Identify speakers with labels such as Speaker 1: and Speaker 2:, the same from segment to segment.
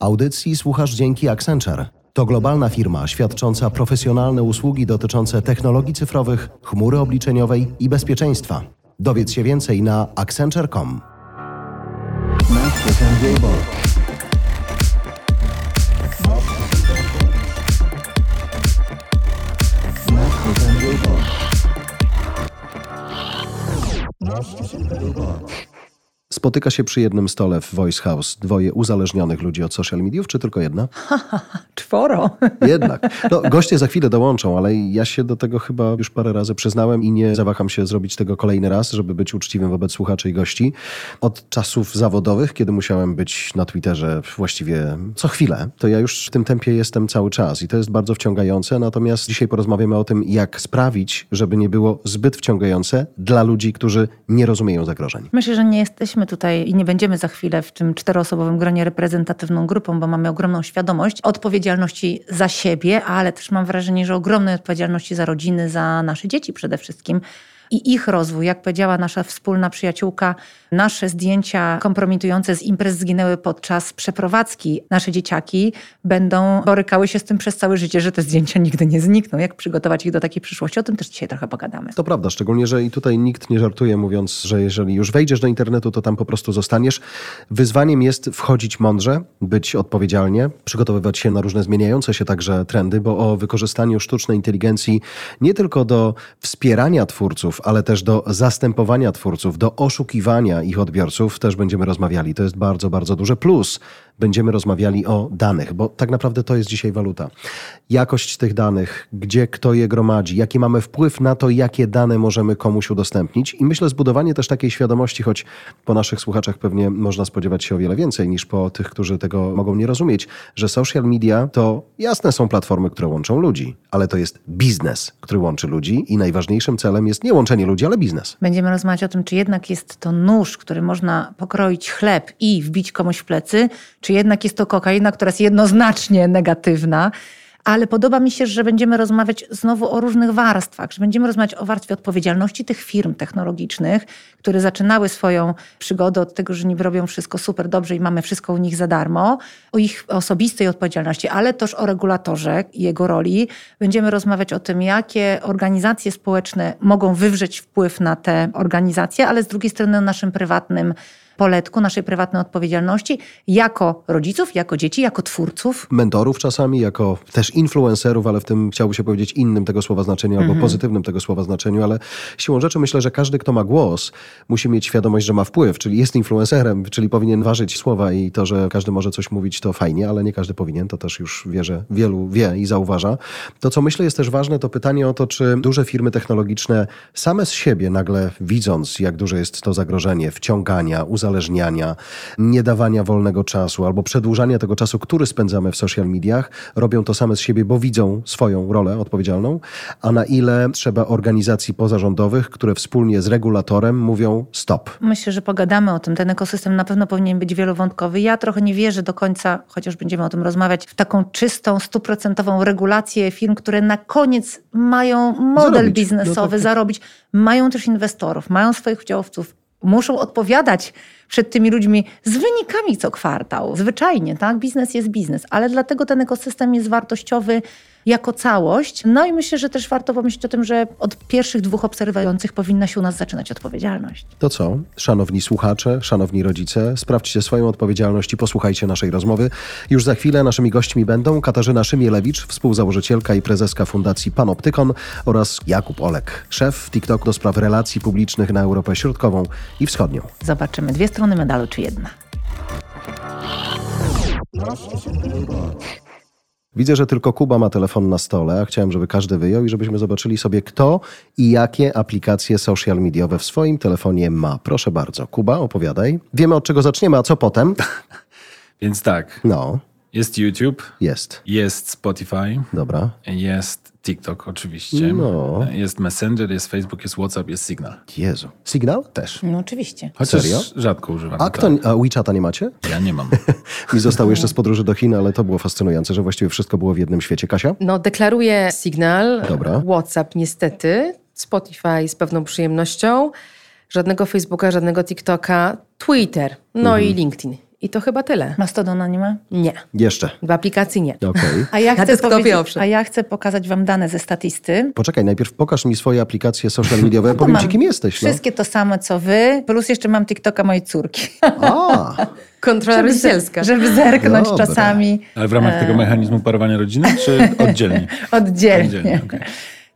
Speaker 1: Audycji słuchasz dzięki Accenture. To globalna firma świadcząca profesjonalne usługi dotyczące technologii cyfrowych, chmury obliczeniowej i bezpieczeństwa. Dowiedz się więcej na accenture.com. Spotyka się przy jednym stole w Voice House dwoje uzależnionych ludzi od social mediów, czy tylko jedna?
Speaker 2: Czworo.
Speaker 1: Jednak. No, goście za chwilę dołączą, ale ja się do tego chyba już parę razy przyznałem i nie zawaham się zrobić tego kolejny raz, żeby być uczciwym wobec słuchaczy i gości. Od czasów zawodowych, kiedy musiałem być na Twitterze właściwie co chwilę, to ja już w tym tempie jestem cały czas i to jest bardzo wciągające. Natomiast dzisiaj porozmawiamy o tym, jak sprawić, żeby nie było zbyt wciągające dla ludzi, którzy nie rozumieją zagrożeń.
Speaker 2: Myślę, że nie jesteśmy tutaj i nie będziemy za chwilę w tym czteroosobowym gronie reprezentatywną grupą, bo mamy ogromną świadomość odpowiedzialności za siebie, ale też mam wrażenie, że ogromnej odpowiedzialności za rodziny, za nasze dzieci przede wszystkim i ich rozwój. Jak powiedziała nasza wspólna przyjaciółka, nasze zdjęcia kompromitujące z imprez zginęły podczas przeprowadzki. Nasze dzieciaki będą borykały się z tym przez całe życie, że te zdjęcia nigdy nie znikną. Jak przygotować ich do takiej przyszłości? O tym też dzisiaj trochę pogadamy.
Speaker 1: To prawda, szczególnie, że i tutaj nikt nie żartuje, mówiąc, że jeżeli już wejdziesz do internetu, to tam po prostu zostaniesz. Wyzwaniem jest wchodzić mądrze, być odpowiedzialnie, przygotowywać się na różne zmieniające się także trendy, bo o wykorzystaniu sztucznej inteligencji nie tylko do wspierania twórców, ale też do zastępowania twórców, do oszukiwania ich odbiorców też będziemy rozmawiali. To jest bardzo, bardzo duży plus. Będziemy rozmawiali o danych, bo tak naprawdę to jest dzisiaj waluta. Jakość tych danych, gdzie kto je gromadzi, jaki mamy wpływ na to, jakie dane możemy komuś udostępnić. I myślę, zbudowanie też takiej świadomości, choć po naszych słuchaczach pewnie można spodziewać się o wiele więcej niż po tych, którzy tego mogą nie rozumieć, że social media to jasne są platformy, które łączą ludzi, ale to jest biznes, który łączy ludzi i najważniejszym celem jest nie łączenie ludzi, ale biznes.
Speaker 2: Będziemy rozmawiać o tym, czy jednak jest to nóż, który można pokroić chleb i wbić komuś w plecy, czy jednak jest to kokaina, która jest jednoznacznie negatywna. Ale podoba mi się, że będziemy rozmawiać znowu o różnych warstwach, że będziemy rozmawiać o warstwie odpowiedzialności tych firm technologicznych, które zaczynały swoją przygodę od tego, że niby robią wszystko super dobrze i mamy wszystko u nich za darmo, o ich osobistej odpowiedzialności, ale też o regulatorze i jego roli. Będziemy rozmawiać o tym, jakie organizacje społeczne mogą wywrzeć wpływ na te organizacje, ale z drugiej strony o naszym prywatnym poletku naszej prywatnej odpowiedzialności jako rodziców, jako dzieci, jako twórców.
Speaker 1: Mentorów czasami, jako też influencerów, ale w tym chciałby się powiedzieć innym tego słowa znaczeniu albo
Speaker 2: Mhm.
Speaker 1: pozytywnym tego słowa znaczeniu, ale siłą rzeczy myślę, że każdy, kto ma głos, musi mieć świadomość, że ma wpływ, czyli jest influencerem, czyli powinien ważyć słowa i to, że każdy może coś mówić, to fajnie, ale nie każdy powinien, to też już wie, że wielu wie i zauważa. To, co myślę jest też ważne, to pytanie o to, czy duże firmy technologiczne same z siebie nagle widząc, jak duże jest to zagrożenie wciągania, uzależniania, nie dawania wolnego czasu albo przedłużania tego czasu, który spędzamy w social mediach, robią to same z siebie, bo widzą swoją rolę odpowiedzialną, a na ile trzeba organizacji pozarządowych, które wspólnie z regulatorem mówią stop.
Speaker 2: Myślę, że pogadamy o tym. Ten ekosystem na pewno powinien być wielowątkowy. Ja trochę nie wierzę do końca, chociaż będziemy o tym rozmawiać, w taką czystą, stuprocentową regulację firm, które na koniec mają model
Speaker 1: Zarobić.
Speaker 2: biznesowy,
Speaker 1: No tak, tak.
Speaker 2: zarobić. Mają też inwestorów, mają swoich udziałowców. Muszą odpowiadać przed tymi ludźmi z wynikami co kwartał. Zwyczajnie, tak? Biznes jest biznes, ale dlatego ten ekosystem jest wartościowy jako całość. No i myślę, że też warto pomyśleć o tym, że od pierwszych dwóch obserwujących powinna się u nas zaczynać odpowiedzialność.
Speaker 1: To co, szanowni słuchacze, szanowni rodzice, sprawdźcie swoją odpowiedzialność i posłuchajcie naszej rozmowy. Już za chwilę naszymi gośćmi będą Katarzyna Szymielewicz, współzałożycielka i prezeska Fundacji Panoptykon oraz Jakub Olek, szef TikTok do spraw relacji publicznych na Europę Środkową i Wschodnią.
Speaker 2: Zobaczymy dwie strony medalu, czy jedna.
Speaker 1: Widzę, że tylko Kuba ma telefon na stole, a chciałem, żeby każdy wyjął i żebyśmy zobaczyli sobie, kto i jakie aplikacje social mediowe w swoim telefonie ma. Proszę bardzo. Kuba, opowiadaj. Wiemy, od czego zaczniemy, a co potem?
Speaker 3: Więc tak,
Speaker 1: No,
Speaker 3: jest YouTube,
Speaker 1: jest.
Speaker 3: jest Spotify,
Speaker 1: Dobra.
Speaker 3: jest TikTok oczywiście,
Speaker 1: No.
Speaker 3: jest Messenger, jest Facebook, jest WhatsApp, jest Signal.
Speaker 1: Jezu. Signał? Też.
Speaker 2: No oczywiście.
Speaker 3: Chociaż
Speaker 1: Serio?
Speaker 3: rzadko używam.
Speaker 1: A, kto, a WeChata nie macie?
Speaker 3: Ja nie mam.
Speaker 1: Mi został jeszcze z podróży do Chin, ale to było fascynujące, że właściwie wszystko było w jednym świecie. Kasia?
Speaker 4: No, deklaruję Signal,
Speaker 1: Dobra.
Speaker 4: WhatsApp niestety, Spotify z pewną przyjemnością, żadnego Facebooka, żadnego TikToka, Twitter, no
Speaker 1: Mhm.
Speaker 4: i LinkedIn. I to chyba tyle.
Speaker 2: Mastodona nie ma?
Speaker 4: Nie.
Speaker 1: Jeszcze.
Speaker 4: W aplikacji nie.
Speaker 1: Okej.
Speaker 2: A ja, chcę a ja chcę pokazać wam dane ze statysty.
Speaker 1: Poczekaj, najpierw pokaż mi swoje aplikacje social mediowe, ja powiem
Speaker 2: mam
Speaker 1: ci, kim jesteś. No.
Speaker 2: Wszystkie to same, co wy, plus jeszcze mam TikToka mojej córki.
Speaker 1: A,
Speaker 4: Kontrola rodzicielska.
Speaker 2: Żeby zerknąć
Speaker 1: Dobra.
Speaker 2: czasami
Speaker 3: Ale w ramach tego mechanizmu parowania rodziny, czy oddzielnie?
Speaker 2: oddzielnie.
Speaker 3: Oddzielnie, okej.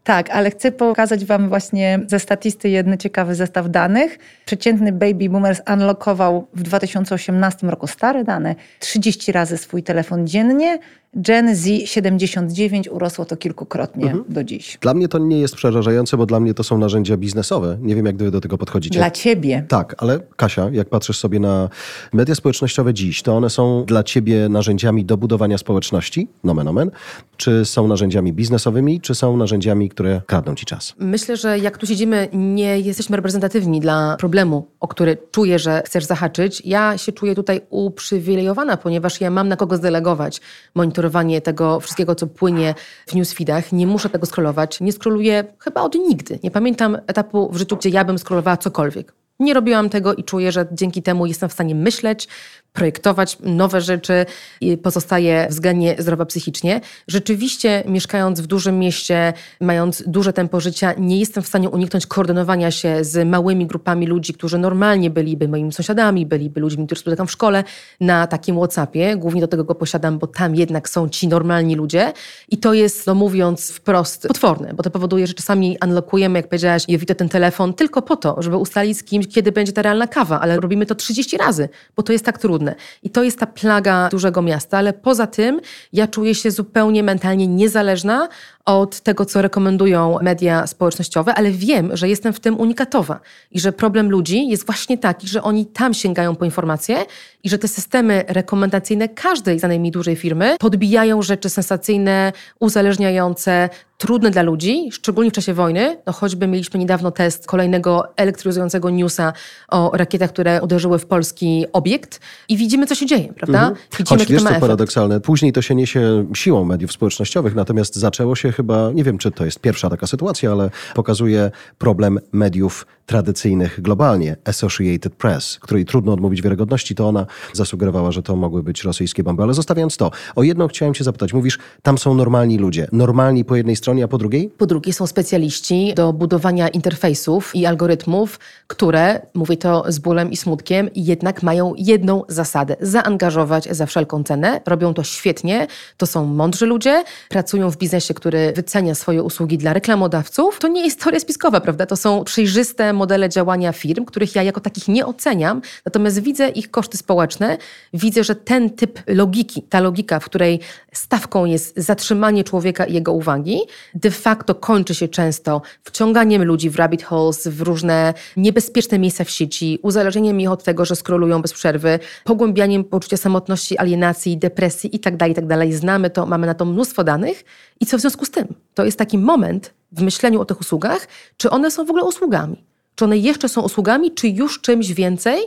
Speaker 2: Tak, ale chcę pokazać Wam właśnie ze statysty jeden ciekawy zestaw danych. Przeciętny baby boomers unlockował w 2018 roku stare dane 30 razy swój telefon dziennie. Gen Z 79 urosło to kilkukrotnie
Speaker 1: Mhm.
Speaker 2: do dziś.
Speaker 1: dla mnie to nie jest przerażające, bo dla mnie to są narzędzia biznesowe. Nie wiem, jak wy do tego podchodzicie.
Speaker 2: Dla Ciebie.
Speaker 1: Tak, ale Kasia, jak patrzysz sobie na media społecznościowe dziś, to one są dla ciebie narzędziami do budowania społeczności, nomen omen, czy są narzędziami biznesowymi, czy są narzędziami, które kradną ci czas?
Speaker 4: Myślę, że jak tu siedzimy, nie jesteśmy reprezentatywni dla problemu, o który czuję, że chcesz zahaczyć. Ja się czuję tutaj uprzywilejowana, ponieważ ja mam na kogo zdelegować monitorowanie tego wszystkiego, co płynie w newsfeedach. Nie muszę tego scrollować. Nie scrolluję chyba od nigdy. Nie pamiętam etapu w życiu, gdzie ja bym scrollowała cokolwiek. Nie robiłam tego i czuję, że dzięki temu jestem w stanie myśleć, projektować nowe rzeczy i pozostaję względnie zdrowa psychicznie. Rzeczywiście, mieszkając w dużym mieście, mając duże tempo życia, nie jestem w stanie uniknąć koordynowania się z małymi grupami ludzi, którzy normalnie byliby moimi sąsiadami, byliby ludźmi, których spotykam w szkole, na takim WhatsAppie. Głównie do tego go posiadam, bo tam jednak są ci normalni ludzie. I to jest, no mówiąc wprost, potworne, bo to powoduje, że czasami unlockujemy, jak powiedziałaś, Jowito, ten telefon tylko po to, żeby ustalić z kimś, kiedy będzie ta realna kawa, ale robimy to 30 razy, bo to jest tak trudne. I to jest ta plaga dużego miasta, ale poza tym ja czuję się zupełnie mentalnie niezależna od tego, co rekomendują media społecznościowe, ale wiem, że jestem w tym unikatowa i że problem ludzi jest właśnie taki, że oni tam sięgają po informacje i że te systemy rekomendacyjne każdej znanej mi dużej firmy podbijają rzeczy sensacyjne, uzależniające, trudne dla ludzi, szczególnie w czasie wojny. No choćby mieliśmy niedawno test kolejnego elektryzującego newsa o rakietach, które uderzyły w polski obiekt i widzimy, co się dzieje, prawda? Widzimy,
Speaker 1: Choć wiesz,
Speaker 4: to
Speaker 1: co
Speaker 4: efekt.
Speaker 1: paradoksalne, później to się niesie siłą mediów społecznościowych, natomiast zaczęło się chyba, nie wiem, czy to jest pierwsza taka sytuacja, ale pokazuje problem mediów tradycyjnych globalnie, Associated Press, której trudno odmówić wiarygodności, to ona zasugerowała, że to mogły być rosyjskie bomby. Ale zostawiając to, o jedną chciałem cię zapytać. Mówisz, tam są normalni ludzie. Normalni po jednej stronie, a po drugiej?
Speaker 4: Po drugie, są specjaliści do budowania interfejsów i algorytmów, które, mówię to z bólem i smutkiem, jednak mają jedną zasadę: zaangażować za wszelką cenę. Robią to świetnie. To są mądrzy ludzie, pracują w biznesie, który wycenia swoje usługi dla reklamodawców. To nie jest teoria spiskowa, prawda? To są przejrzyste modele działania firm, których ja jako takich nie oceniam, natomiast widzę ich koszty społeczne. Widzę, że ten typ logiki, ta logika, w której stawką jest zatrzymanie człowieka i jego uwagi, de facto kończy się często wciąganiem ludzi w rabbit holes, w różne niebezpieczne miejsca w sieci, uzależnieniem ich od tego, że scrollują bez przerwy, pogłębianiem poczucia samotności, alienacji, depresji itd., itd. Znamy to, mamy na to mnóstwo danych. I co w związku z tym? To jest taki moment w myśleniu o tych usługach, czy one są w ogóle usługami? Czy one jeszcze są usługami, czy już czymś więcej,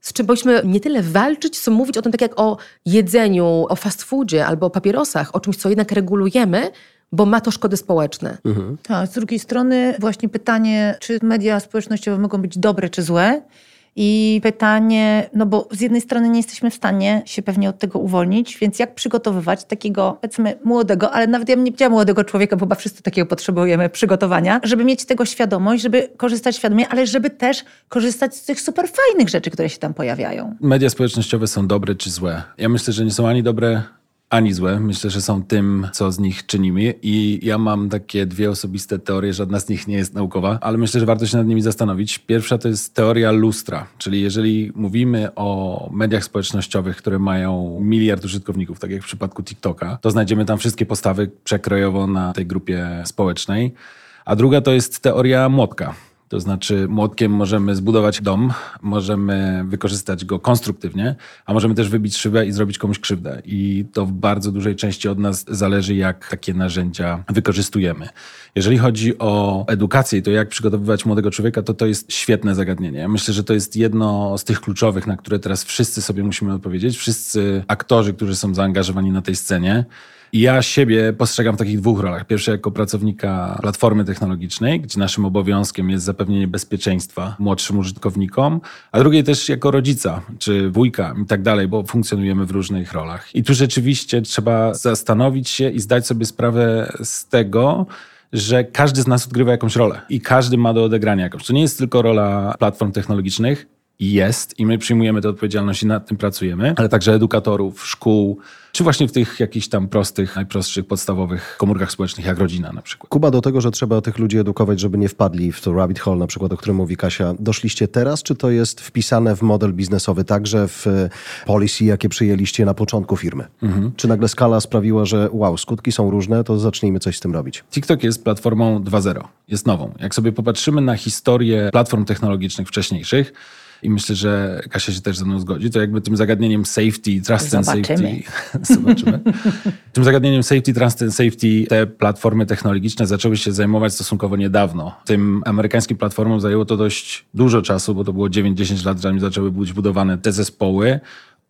Speaker 4: z czym powinniśmy nie tyle walczyć, co mówić o tym tak jak o jedzeniu, o fast foodzie albo o papierosach, o czymś, co jednak regulujemy, bo ma to szkody społeczne.
Speaker 2: Tak, z drugiej strony właśnie pytanie, czy media społecznościowe mogą być dobre czy złe? I pytanie, no bo z jednej strony nie jesteśmy w stanie się pewnie od tego uwolnić, więc jak przygotowywać takiego, powiedzmy, młodego, ale nawet ja bym nie powiedziała młodego człowieka, bo chyba wszyscy takiego potrzebujemy, przygotowania, żeby mieć tego świadomość, żeby korzystać świadomie, ale żeby też korzystać z tych super fajnych rzeczy, które się tam pojawiają.
Speaker 3: Media społecznościowe są dobre czy złe? Ja myślę, że nie są ani dobre, ani złe. Myślę, że są tym, co z nich czynimy. I ja mam takie dwie osobiste teorie, żadna z nich nie jest naukowa, ale myślę, że warto się nad nimi zastanowić. Pierwsza to jest teoria lustra, czyli jeżeli mówimy o mediach społecznościowych, które mają miliard użytkowników, tak jak w przypadku TikToka, to znajdziemy tam wszystkie postawy przekrojowo na tej grupie społecznej. A druga to jest teoria młotka. To znaczy, młotkiem możemy zbudować dom, możemy wykorzystać go konstruktywnie, a możemy też wybić szybę i zrobić komuś krzywdę. I to w bardzo dużej części od nas zależy, jak takie narzędzia wykorzystujemy. Jeżeli chodzi o edukację i to, jak przygotowywać młodego człowieka, to to jest świetne zagadnienie. Ja myślę, że to jest jedno z tych kluczowych, na które teraz wszyscy sobie musimy odpowiedzieć. Wszyscy aktorzy, którzy są zaangażowani na tej scenie. Ja siebie postrzegam w takich dwóch rolach. Pierwsze jako pracownika platformy technologicznej, gdzie naszym obowiązkiem jest zapewnienie bezpieczeństwa młodszym użytkownikom, a drugiej też jako rodzica, czy wujka i tak dalej, bo funkcjonujemy w różnych rolach. I tu rzeczywiście trzeba zastanowić się i zdać sobie sprawę z tego, że każdy z nas odgrywa jakąś rolę i każdy ma do odegrania jakąś. To nie jest tylko rola platform technologicznych, jest i my przyjmujemy tę odpowiedzialność i nad tym pracujemy, ale także edukatorów, szkół, czy właśnie w tych jakichś tam prostych, najprostszych, podstawowych komórkach społecznych, jak rodzina na przykład.
Speaker 1: Kuba, do tego, że trzeba tych ludzi edukować, żeby nie wpadli w to rabbit hole, na przykład, o którym mówi Kasia, doszliście teraz, czy to jest wpisane w model biznesowy, także w policy, jakie przyjęliście na początku firmy? Mhm. Czy nagle skala sprawiła, że wow, skutki są różne, to zacznijmy coś z tym robić?
Speaker 3: TikTok jest platformą 2.0, jest nową. Jak sobie popatrzymy na historię platform technologicznych wcześniejszych, i myślę, że Kasia się też ze mną zgodzi, to jakby tym zagadnieniem safety, trust and safety. Zobaczymy. tym zagadnieniem safety, trust and safety te platformy technologiczne zaczęły się zajmować stosunkowo niedawno. Tym amerykańskim platformom zajęło to dość dużo czasu, bo to było 9-10 lat, zanim zaczęły być budowane te zespoły.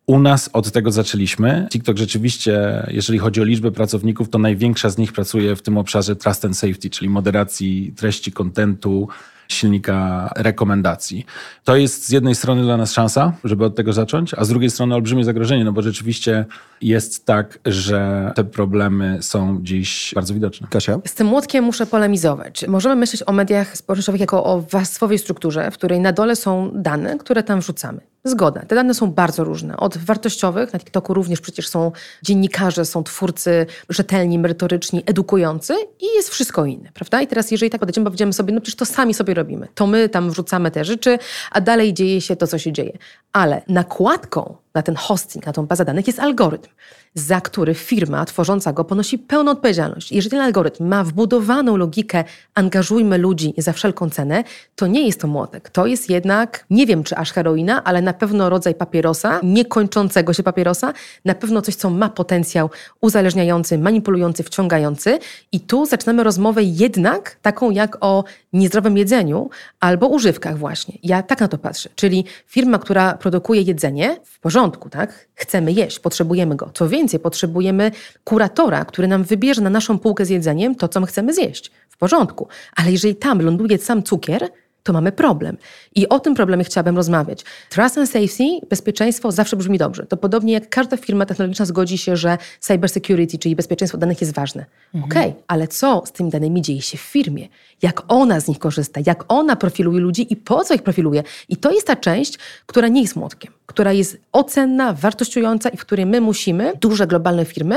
Speaker 3: U nas od tego zaczęliśmy. TikTok rzeczywiście, jeżeli chodzi o liczbę pracowników, to największa z nich pracuje w tym obszarze trust and safety, czyli moderacji treści, kontentu, silnika rekomendacji. To jest z jednej strony dla nas szansa, żeby od tego zacząć, a z drugiej strony olbrzymie zagrożenie, no bo rzeczywiście jest tak, że te problemy są dziś bardzo widoczne.
Speaker 1: Kasia?
Speaker 4: Z tym młotkiem muszę polemizować. Możemy myśleć o mediach społecznościowych jako o warstwowej strukturze, w której na dole są dane, które tam wrzucamy. Zgoda. Te dane są bardzo różne. Od wartościowych, na TikToku również przecież są dziennikarze, są twórcy rzetelni, merytoryczni, edukujący i jest wszystko inne, prawda? I teraz jeżeli tak podejdziemy, powiedziemy sobie, no przecież to sami sobie robimy. To my tam wrzucamy te rzeczy, a dalej dzieje się to, co się dzieje. Ale nakładką na ten hosting, na tą bazę danych jest algorytm, za który firma tworząca go ponosi pełną odpowiedzialność. Jeżeli ten algorytm ma wbudowaną logikę angażujmy ludzi za wszelką cenę, to nie jest to młotek. To jest jednak, nie wiem czy aż heroina, ale na pewno rodzaj papierosa, niekończącego się papierosa, na pewno coś, co ma potencjał uzależniający, manipulujący, wciągający. I tu zaczynamy rozmowę jednak taką jak o niezdrowym jedzeniu albo używkach właśnie. Ja tak na to patrzę. Czyli firma, która produkuje jedzenie, w porządku, tak? Chcemy jeść, potrzebujemy go. Co więcej, potrzebujemy kuratora, który nam wybierze na naszą półkę z jedzeniem to, co my chcemy zjeść. W porządku. Ale jeżeli tam ląduje sam cukier, to mamy problem. I o tym problemie chciałabym rozmawiać. Trust and safety, bezpieczeństwo zawsze brzmi dobrze. To podobnie jak każda firma technologiczna zgodzi się, że cybersecurity, czyli bezpieczeństwo danych jest ważne. Mhm. Okej, okay, ale co z tymi danymi dzieje się w firmie? Jak ona z nich korzysta? Jak ona profiluje ludzi i po co ich profiluje? I to jest ta część, która nie jest młotkiem, która jest ocenna, wartościująca i w której my musimy, duże globalne firmy,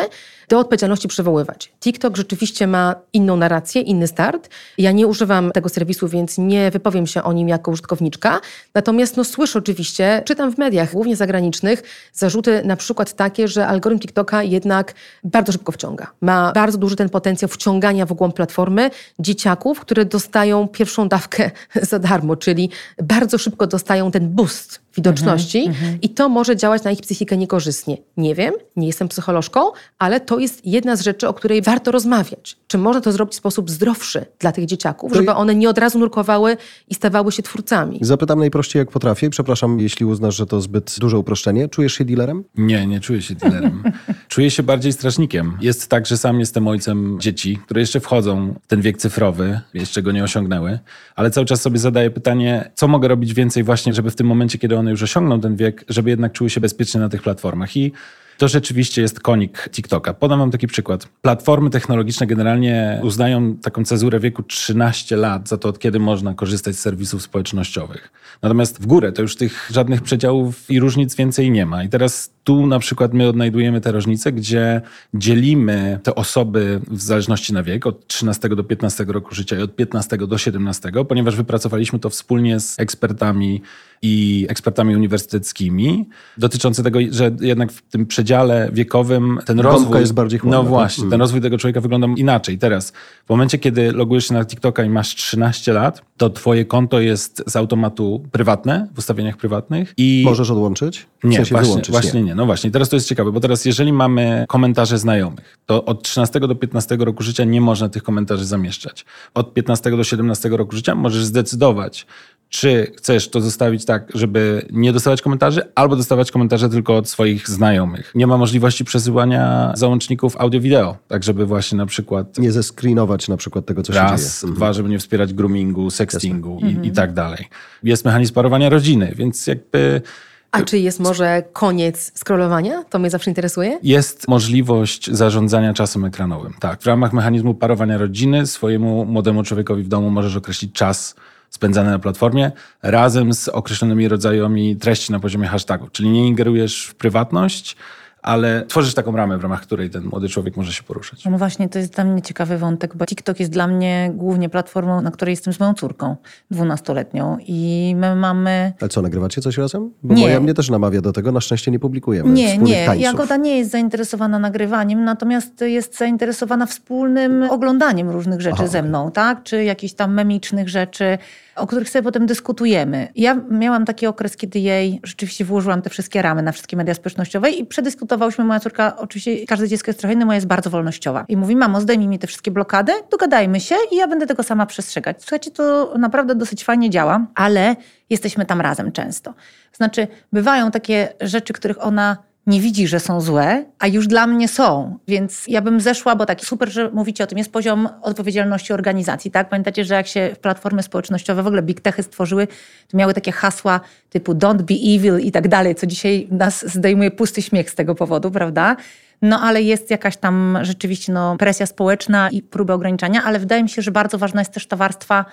Speaker 4: do odpowiedzialności przywoływać. TikTok rzeczywiście ma inną narrację, inny start. Ja nie używam tego serwisu, więc nie wypowiem się o nim jako użytkowniczka. Natomiast no, słyszę oczywiście, czytam w mediach, głównie zagranicznych, zarzuty na przykład takie, że algorytm TikToka jednak bardzo szybko wciąga. Ma bardzo duży ten potencjał wciągania w ogóle platformy dzieciaków, które dostają pierwszą dawkę za darmo, czyli bardzo szybko dostają ten boost widoczności mm -hmm. i to może działać na ich psychikę niekorzystnie. Nie wiem, nie jestem psycholożką, ale to jest jedna z rzeczy, o której warto rozmawiać. Czy można to zrobić w sposób zdrowszy dla tych dzieciaków, to żeby one nie od razu nurkowały i stawały się twórcami?
Speaker 1: Zapytam najprościej jak potrafię. Przepraszam, jeśli uznasz, że to zbyt duże uproszczenie. Czujesz się dealerem?
Speaker 3: Nie, nie czuję się dealerem. czuję się bardziej strażnikiem. Jest tak, że sam jestem ojcem dzieci, które jeszcze wchodzą w ten wiek cyfrowy, jeszcze go nie osiągnęły, ale cały czas sobie zadaję pytanie, co mogę robić więcej właśnie, żeby w tym momencie, kiedy one one już osiągną ten wiek, żeby jednak czuły się bezpiecznie na tych platformach. I to rzeczywiście jest konik TikToka. Podam wam taki przykład. Platformy technologiczne generalnie uznają taką cezurę wieku 13 lat za to, od kiedy można korzystać z serwisów społecznościowych. Natomiast w górę to już tych żadnych przedziałów i różnic więcej nie ma. I teraz tu na przykład my odnajdujemy te różnice, gdzie dzielimy te osoby w zależności na wiek od 13 do 15 roku życia i od 15 do 17, ponieważ wypracowaliśmy to wspólnie z ekspertami i ekspertami uniwersyteckimi, dotyczące tego, że jednak w tym przedziale wiekowym ten rozwój...
Speaker 1: jest bardziej
Speaker 3: chłodna, No właśnie, ten mm. rozwój tego człowieka wygląda inaczej. Teraz, w momencie, kiedy logujesz się na TikToka i masz 13 lat, to twoje konto jest z automatu prywatne, w ustawieniach prywatnych i...
Speaker 1: Możesz odłączyć?
Speaker 3: W nie, sensie właśnie, wyłączyć, właśnie nie. nie. No właśnie, teraz to jest ciekawe, bo teraz jeżeli mamy komentarze znajomych, to od 13 do 15 roku życia nie można tych komentarzy zamieszczać. Od 15 do 17 roku życia możesz zdecydować, czy chcesz to zostawić tak, żeby nie dostawać komentarzy, albo dostawać komentarze tylko od swoich znajomych. Nie ma możliwości przesyłania załączników audio-wideo, tak żeby właśnie na przykład
Speaker 1: Nie zescreenować na przykład tego, co
Speaker 3: raz,
Speaker 1: się dzieje.
Speaker 3: dwa, żeby nie wspierać groomingu, sextingu i, i tak dalej. Jest mechanizm parowania rodziny, więc jakby
Speaker 4: A czy jest może koniec scrollowania? To mnie zawsze interesuje.
Speaker 3: jest możliwość zarządzania czasem ekranowym. Tak, w ramach mechanizmu parowania rodziny swojemu młodemu człowiekowi w domu możesz określić czas spędzany na platformie razem z określonymi rodzajami treści na poziomie hashtagu. Czyli nie ingerujesz w prywatność, ale tworzysz taką ramę, w ramach której ten młody człowiek może się poruszać.
Speaker 2: No właśnie, to jest dla mnie ciekawy wątek, bo TikTok jest dla mnie głównie platformą, na której jestem z moją córką, dwunastoletnią i my mamy...
Speaker 1: Ale co, nagrywacie coś razem? Bo
Speaker 2: Nie.
Speaker 1: moja mnie też namawia do tego, na szczęście nie publikujemy
Speaker 2: Nie, nie,
Speaker 1: tańców.
Speaker 2: Jagoda nie jest zainteresowana nagrywaniem, natomiast jest zainteresowana wspólnym oglądaniem różnych rzeczy
Speaker 1: Aha,
Speaker 2: ze mną, tak? Czy jakichś tam memicznych rzeczy, o których sobie potem dyskutujemy. Ja miałam taki okres, kiedy jej rzeczywiście włożyłam te wszystkie ramy na wszystkie media społecznościowe i przedyskutowałyśmy, moja córka, oczywiście każde dziecko jest trochę inne, moja jest bardzo wolnościowa. I mówi, mamo, zdejmij mi te wszystkie blokady, dogadajmy się i ja będę tego sama przestrzegać. Słuchajcie, to naprawdę dosyć fajnie działa, ale jesteśmy tam razem często. Znaczy, bywają takie rzeczy, których ona nie widzi, że są złe, a już dla mnie są. Więc ja bym zeszła, bo tak super, że mówicie o tym, jest poziom odpowiedzialności organizacji, tak? Pamiętacie, że jak się platformy społecznościowe, w ogóle big techy stworzyły, to miały takie hasła typu don't be evil i tak dalej, co dzisiaj nas zdejmuje pusty śmiech z tego powodu, prawda? No ale jest jakaś tam rzeczywiście no, presja społeczna i próby ograniczania, ale wydaje mi się, że bardzo ważna jest też ta warstwa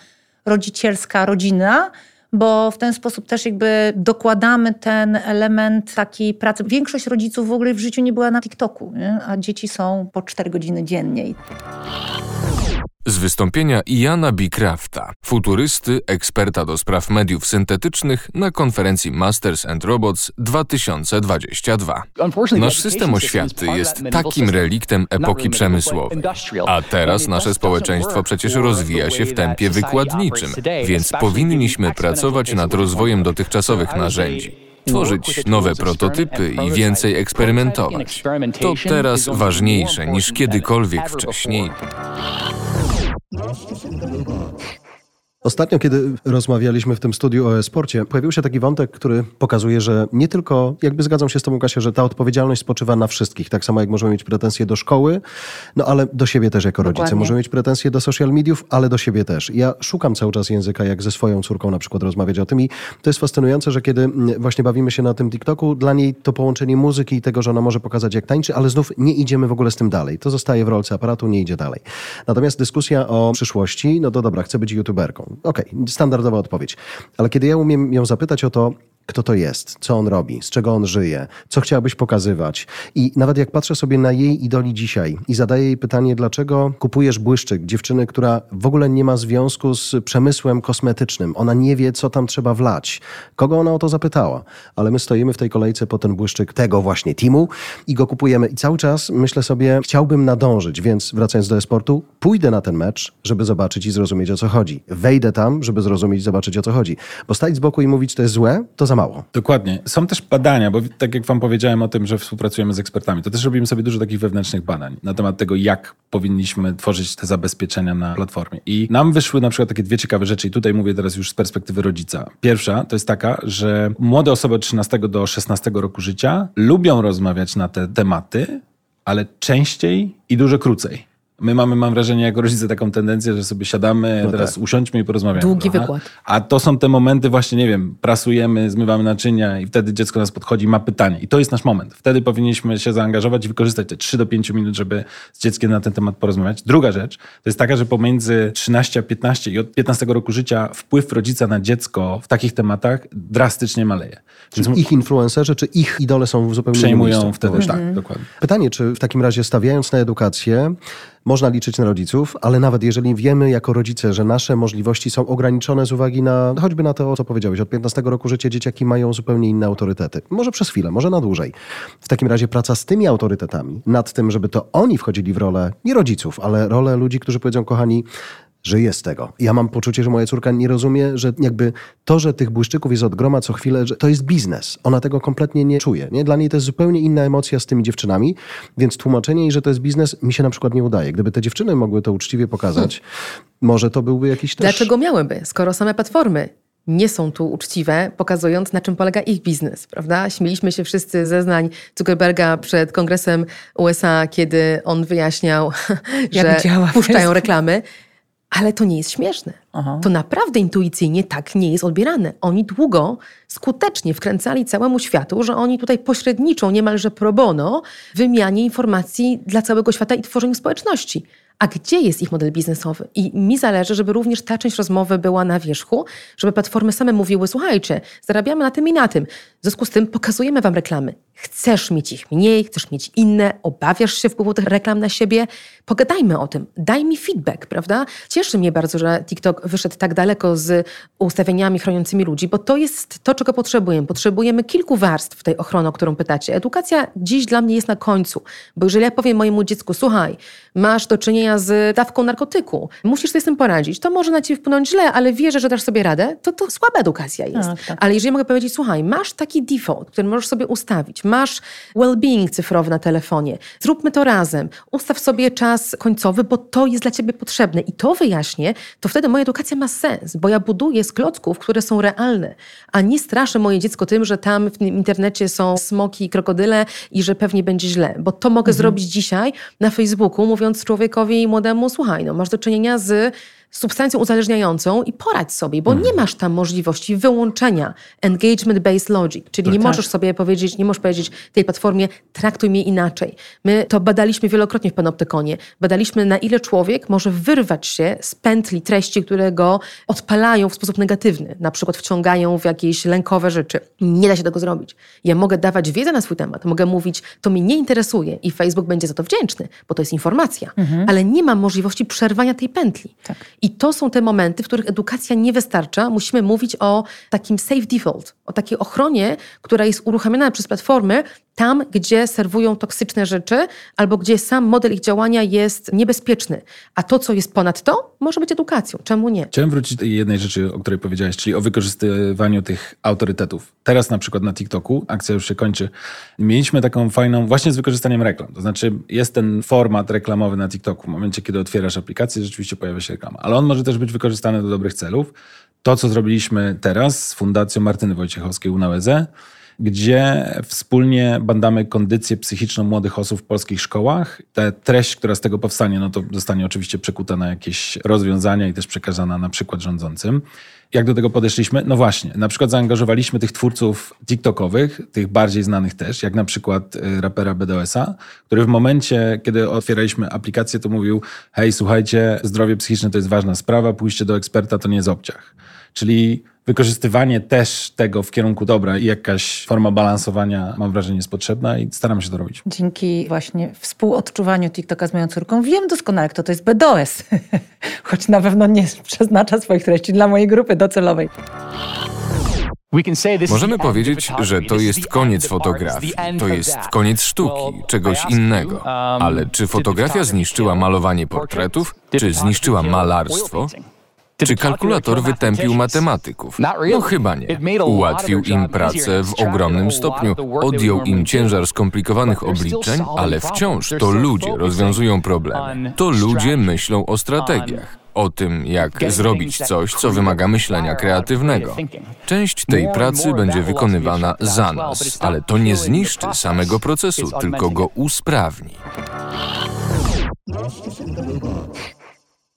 Speaker 2: rodzicielska, rodzina, bo w ten sposób też jakby dokładamy ten element takiej pracy. Większość rodziców w ogóle w życiu nie była na TikToku, nie? a dzieci są po 4 godziny dziennie.
Speaker 5: Z wystąpienia Iana B. Crafta, futurysty, eksperta do spraw mediów syntetycznych na konferencji Masters and Robots 2022. Nasz system oświaty jest takim reliktem epoki przemysłowej. A teraz nasze społeczeństwo przecież rozwija się w tempie wykładniczym, więc powinniśmy pracować nad rozwojem dotychczasowych narzędzi. Tworzyć nowe prototypy i więcej eksperymentować. To teraz ważniejsze niż kiedykolwiek wcześniej.
Speaker 1: もしかするとロボ Ostatnio, kiedy rozmawialiśmy w tym studiu o e-sporcie, pojawił się taki wątek, który pokazuje, że nie tylko, jakby zgadzam się z Tobą, Kasia, że ta odpowiedzialność spoczywa na wszystkich. Tak samo jak możemy mieć pretensje do szkoły, no ale do siebie też jako rodzice.
Speaker 2: Dokładnie.
Speaker 1: Możemy mieć pretensje do social mediów, ale do siebie też. Ja szukam cały czas języka, jak ze swoją córką na przykład rozmawiać o tym i to jest fascynujące, że kiedy mm, właśnie bawimy się na tym TikToku, dla niej to połączenie muzyki i tego, że ona może pokazać jak tańczy, ale znów nie idziemy w ogóle z tym dalej. To zostaje w rolce aparatu, nie idzie dalej. Natomiast dyskusja o przyszłości, no to dobra, chcę być youtuberką. Okej, standardowa odpowiedź. Ale kiedy ja umiem ją zapytać o to, kto to jest, co on robi, z czego on żyje, co chciałabyś pokazywać. I nawet jak patrzę sobie na jej idoli dzisiaj i zadaję jej pytanie, dlaczego kupujesz błyszczyk dziewczyny, która w ogóle nie ma związku z przemysłem kosmetycznym. Ona nie wie, co tam trzeba wlać. Kogo ona o to zapytała? Ale my stoimy w tej kolejce po ten błyszczyk tego właśnie teamu i go kupujemy. I cały czas myślę sobie, chciałbym nadążyć, więc wracając do e-sportu, pójdę na ten mecz, żeby zobaczyć i zrozumieć, o co chodzi. Wejdę tam, żeby zrozumieć i zobaczyć, o co chodzi. Bo stać z boku i mówić, to jest złe, to za mało.
Speaker 3: Dokładnie. Są też badania, bo tak jak wam powiedziałem o tym, że współpracujemy z ekspertami, to też robimy sobie dużo takich wewnętrznych badań na temat tego, jak powinniśmy tworzyć te zabezpieczenia na platformie. I nam wyszły na przykład takie dwie ciekawe rzeczy i tutaj mówię teraz już z perspektywy rodzica. Pierwsza to jest taka, że młode osoby od 13 do 16 roku życia lubią rozmawiać na te tematy, ale częściej i dużo krócej. My mamy, mam wrażenie, jako rodzice taką tendencję, że sobie siadamy,
Speaker 1: No
Speaker 3: teraz
Speaker 1: tak.
Speaker 3: usiądźmy i porozmawiamy.
Speaker 4: Długi
Speaker 3: trochę.
Speaker 4: wykład.
Speaker 3: A to są te momenty właśnie, nie wiem, prasujemy, zmywamy naczynia i wtedy dziecko nas podchodzi, ma pytanie. I to jest nasz moment. Wtedy powinniśmy się zaangażować i wykorzystać te 3 do 5 minut, żeby z dzieckiem na ten temat porozmawiać. Druga rzecz to jest taka, że pomiędzy 13 a 15 i od 15 roku życia wpływ rodzica na dziecko w takich tematach drastycznie maleje. Więc
Speaker 1: Czyli ich influencerzy, czy ich idole są w zupełnie innym
Speaker 3: przejmują wtedy,
Speaker 1: Właśnie.
Speaker 3: tak, dokładnie.
Speaker 1: Pytanie, czy w takim razie stawiając na edukację, można liczyć na rodziców, ale nawet jeżeli wiemy jako rodzice, że nasze możliwości są ograniczone z uwagi na choćby na to, co powiedziałeś, od 15 roku życia dzieciaki mają zupełnie inne autorytety. Może przez chwilę, może na dłużej. W takim razie praca z tymi autorytetami, nad tym, żeby to oni wchodzili w rolę nie rodziców, ale rolę ludzi, którzy powiedzą, kochani, żyję z tego. Ja mam poczucie, że moja córka nie rozumie, że jakby to, że tych błyszczyków jest od groma co chwilę, że to jest biznes. Ona tego kompletnie nie czuje. Nie? Dla niej to jest zupełnie inna emocja z tymi dziewczynami, więc tłumaczenie jej, że to jest biznes, mi się na przykład nie udaje. Gdyby te dziewczyny mogły to uczciwie pokazać, może to byłby jakiś też...
Speaker 4: Dlaczego miałyby, skoro same platformy nie są tu uczciwe, pokazując na czym polega ich biznes, prawda? Śmieliśmy się wszyscy zeznań Zuckerberga przed Kongresem USA, kiedy on wyjaśniał, że puszczają reklamy. Ale to nie jest śmieszne. Aha. To naprawdę intuicyjnie tak nie jest odbierane. Oni długo, skutecznie wkręcali całemu światu, że oni tutaj pośredniczą niemalże pro bono wymianie informacji dla całego świata i tworzeniu społeczności a gdzie jest ich model biznesowy. I mi zależy, żeby również ta część rozmowy była na wierzchu, żeby platformy same mówiły, słuchajcie, zarabiamy na tym i na tym. W związku z tym pokazujemy wam reklamy. Chcesz mieć ich mniej, chcesz mieć inne, obawiasz się wpływu tych reklam na siebie. Pogadajmy o tym, daj mi feedback, prawda? Cieszy mnie bardzo, że TikTok wyszedł tak daleko z ustawieniami chroniącymi ludzi, bo to jest to, czego potrzebujemy. Potrzebujemy kilku warstw tej ochrony, o którą pytacie. Edukacja dziś dla mnie jest na końcu, bo jeżeli ja powiem mojemu dziecku, słuchaj, masz do czynienia z dawką narkotyku, musisz sobie z tym poradzić, to może na ciebie wpłynąć źle, ale wierzę, że dasz sobie radę, to to słaba edukacja jest. Tak, tak. Ale jeżeli mogę powiedzieć, słuchaj, masz taki default, który możesz sobie ustawić, masz well-being cyfrowy na telefonie, zróbmy to razem, ustaw sobie czas końcowy, bo to jest dla ciebie potrzebne. I to wyjaśnię, to wtedy moja edukacja ma sens, bo ja buduję z klocków, które są realne, a nie straszę moje dziecko tym, że tam w internecie są smoki i krokodyle i że pewnie będzie źle, bo to mogę mhm. zrobić dzisiaj na Facebooku, mówiąc człowiekowi młodemu, słuchaj, no masz do czynienia z substancją uzależniającą i poradź sobie, bo nie masz tam możliwości wyłączenia engagement-based logic, czyli no nie tak. możesz sobie powiedzieć, nie możesz powiedzieć tej platformie traktuj mnie inaczej. My to badaliśmy wielokrotnie w panoptykonie. Badaliśmy na ile człowiek może wyrwać się z pętli treści, które go odpalają w sposób negatywny, na przykład wciągają w jakieś lękowe rzeczy. Nie da się tego zrobić. Ja mogę dawać wiedzę na swój temat, mogę mówić, to mnie nie interesuje i Facebook będzie za to wdzięczny, bo to jest informacja, mhm. ale nie mam możliwości przerwania tej pętli. Tak. I to są te momenty, w których edukacja nie wystarcza. Musimy mówić o takim safe default, o takiej ochronie, która jest uruchamiana przez platformy tam, gdzie serwują toksyczne rzeczy albo gdzie sam model ich działania jest niebezpieczny. A to, co jest ponad to, może być edukacją. Czemu nie?
Speaker 3: Chciałem wrócić do jednej rzeczy, o której powiedziałeś, czyli o wykorzystywaniu tych autorytetów. Teraz na przykład na TikToku, akcja już się kończy, mieliśmy taką fajną, właśnie z wykorzystaniem reklam. To znaczy jest ten format reklamowy na TikToku. W momencie, kiedy otwierasz aplikację, rzeczywiście pojawia się reklama. Ale on może też być wykorzystany do dobrych celów. To, co zrobiliśmy teraz z Fundacją Martyny Wojciechowskiej UNAUZ, gdzie wspólnie badamy kondycję psychiczną młodych osób w polskich szkołach. Ta treść, która z tego powstanie, no to zostanie oczywiście przekuta na jakieś rozwiązania i też przekazana na przykład rządzącym. Jak do tego podeszliśmy? No właśnie, na przykład zaangażowaliśmy tych twórców TikTokowych, tych bardziej znanych też, jak na przykład y, rapera BDOS-a, który w momencie, kiedy otwieraliśmy aplikację, to mówił: Hej, słuchajcie, zdrowie psychiczne to jest ważna sprawa, pójście do eksperta to nie jest obciach. Czyli wykorzystywanie też tego w kierunku dobra i jakaś forma balansowania, mam wrażenie, jest potrzebna i staram się to robić.
Speaker 2: Dzięki właśnie współodczuwaniu TikToka z moją córką wiem doskonale, kto to jest BDOS, choć na pewno nie przeznacza swoich treści dla mojej grupy docelowej.
Speaker 5: Możemy powiedzieć, że to jest koniec fotografii, to jest koniec sztuki, czegoś innego. Um, Ale czy fotografia zniszczyła malowanie portretów, czy zniszczyła malarstwo? Czy kalkulator wytępił matematyków? No chyba nie. Ułatwił im pracę w ogromnym stopniu, odjął im ciężar skomplikowanych obliczeń, ale wciąż to ludzie rozwiązują problemy. To ludzie myślą o strategiach o tym, jak zrobić coś, co wymaga myślenia kreatywnego. Część tej pracy będzie wykonywana za nas, ale to nie zniszczy samego procesu, tylko go usprawni.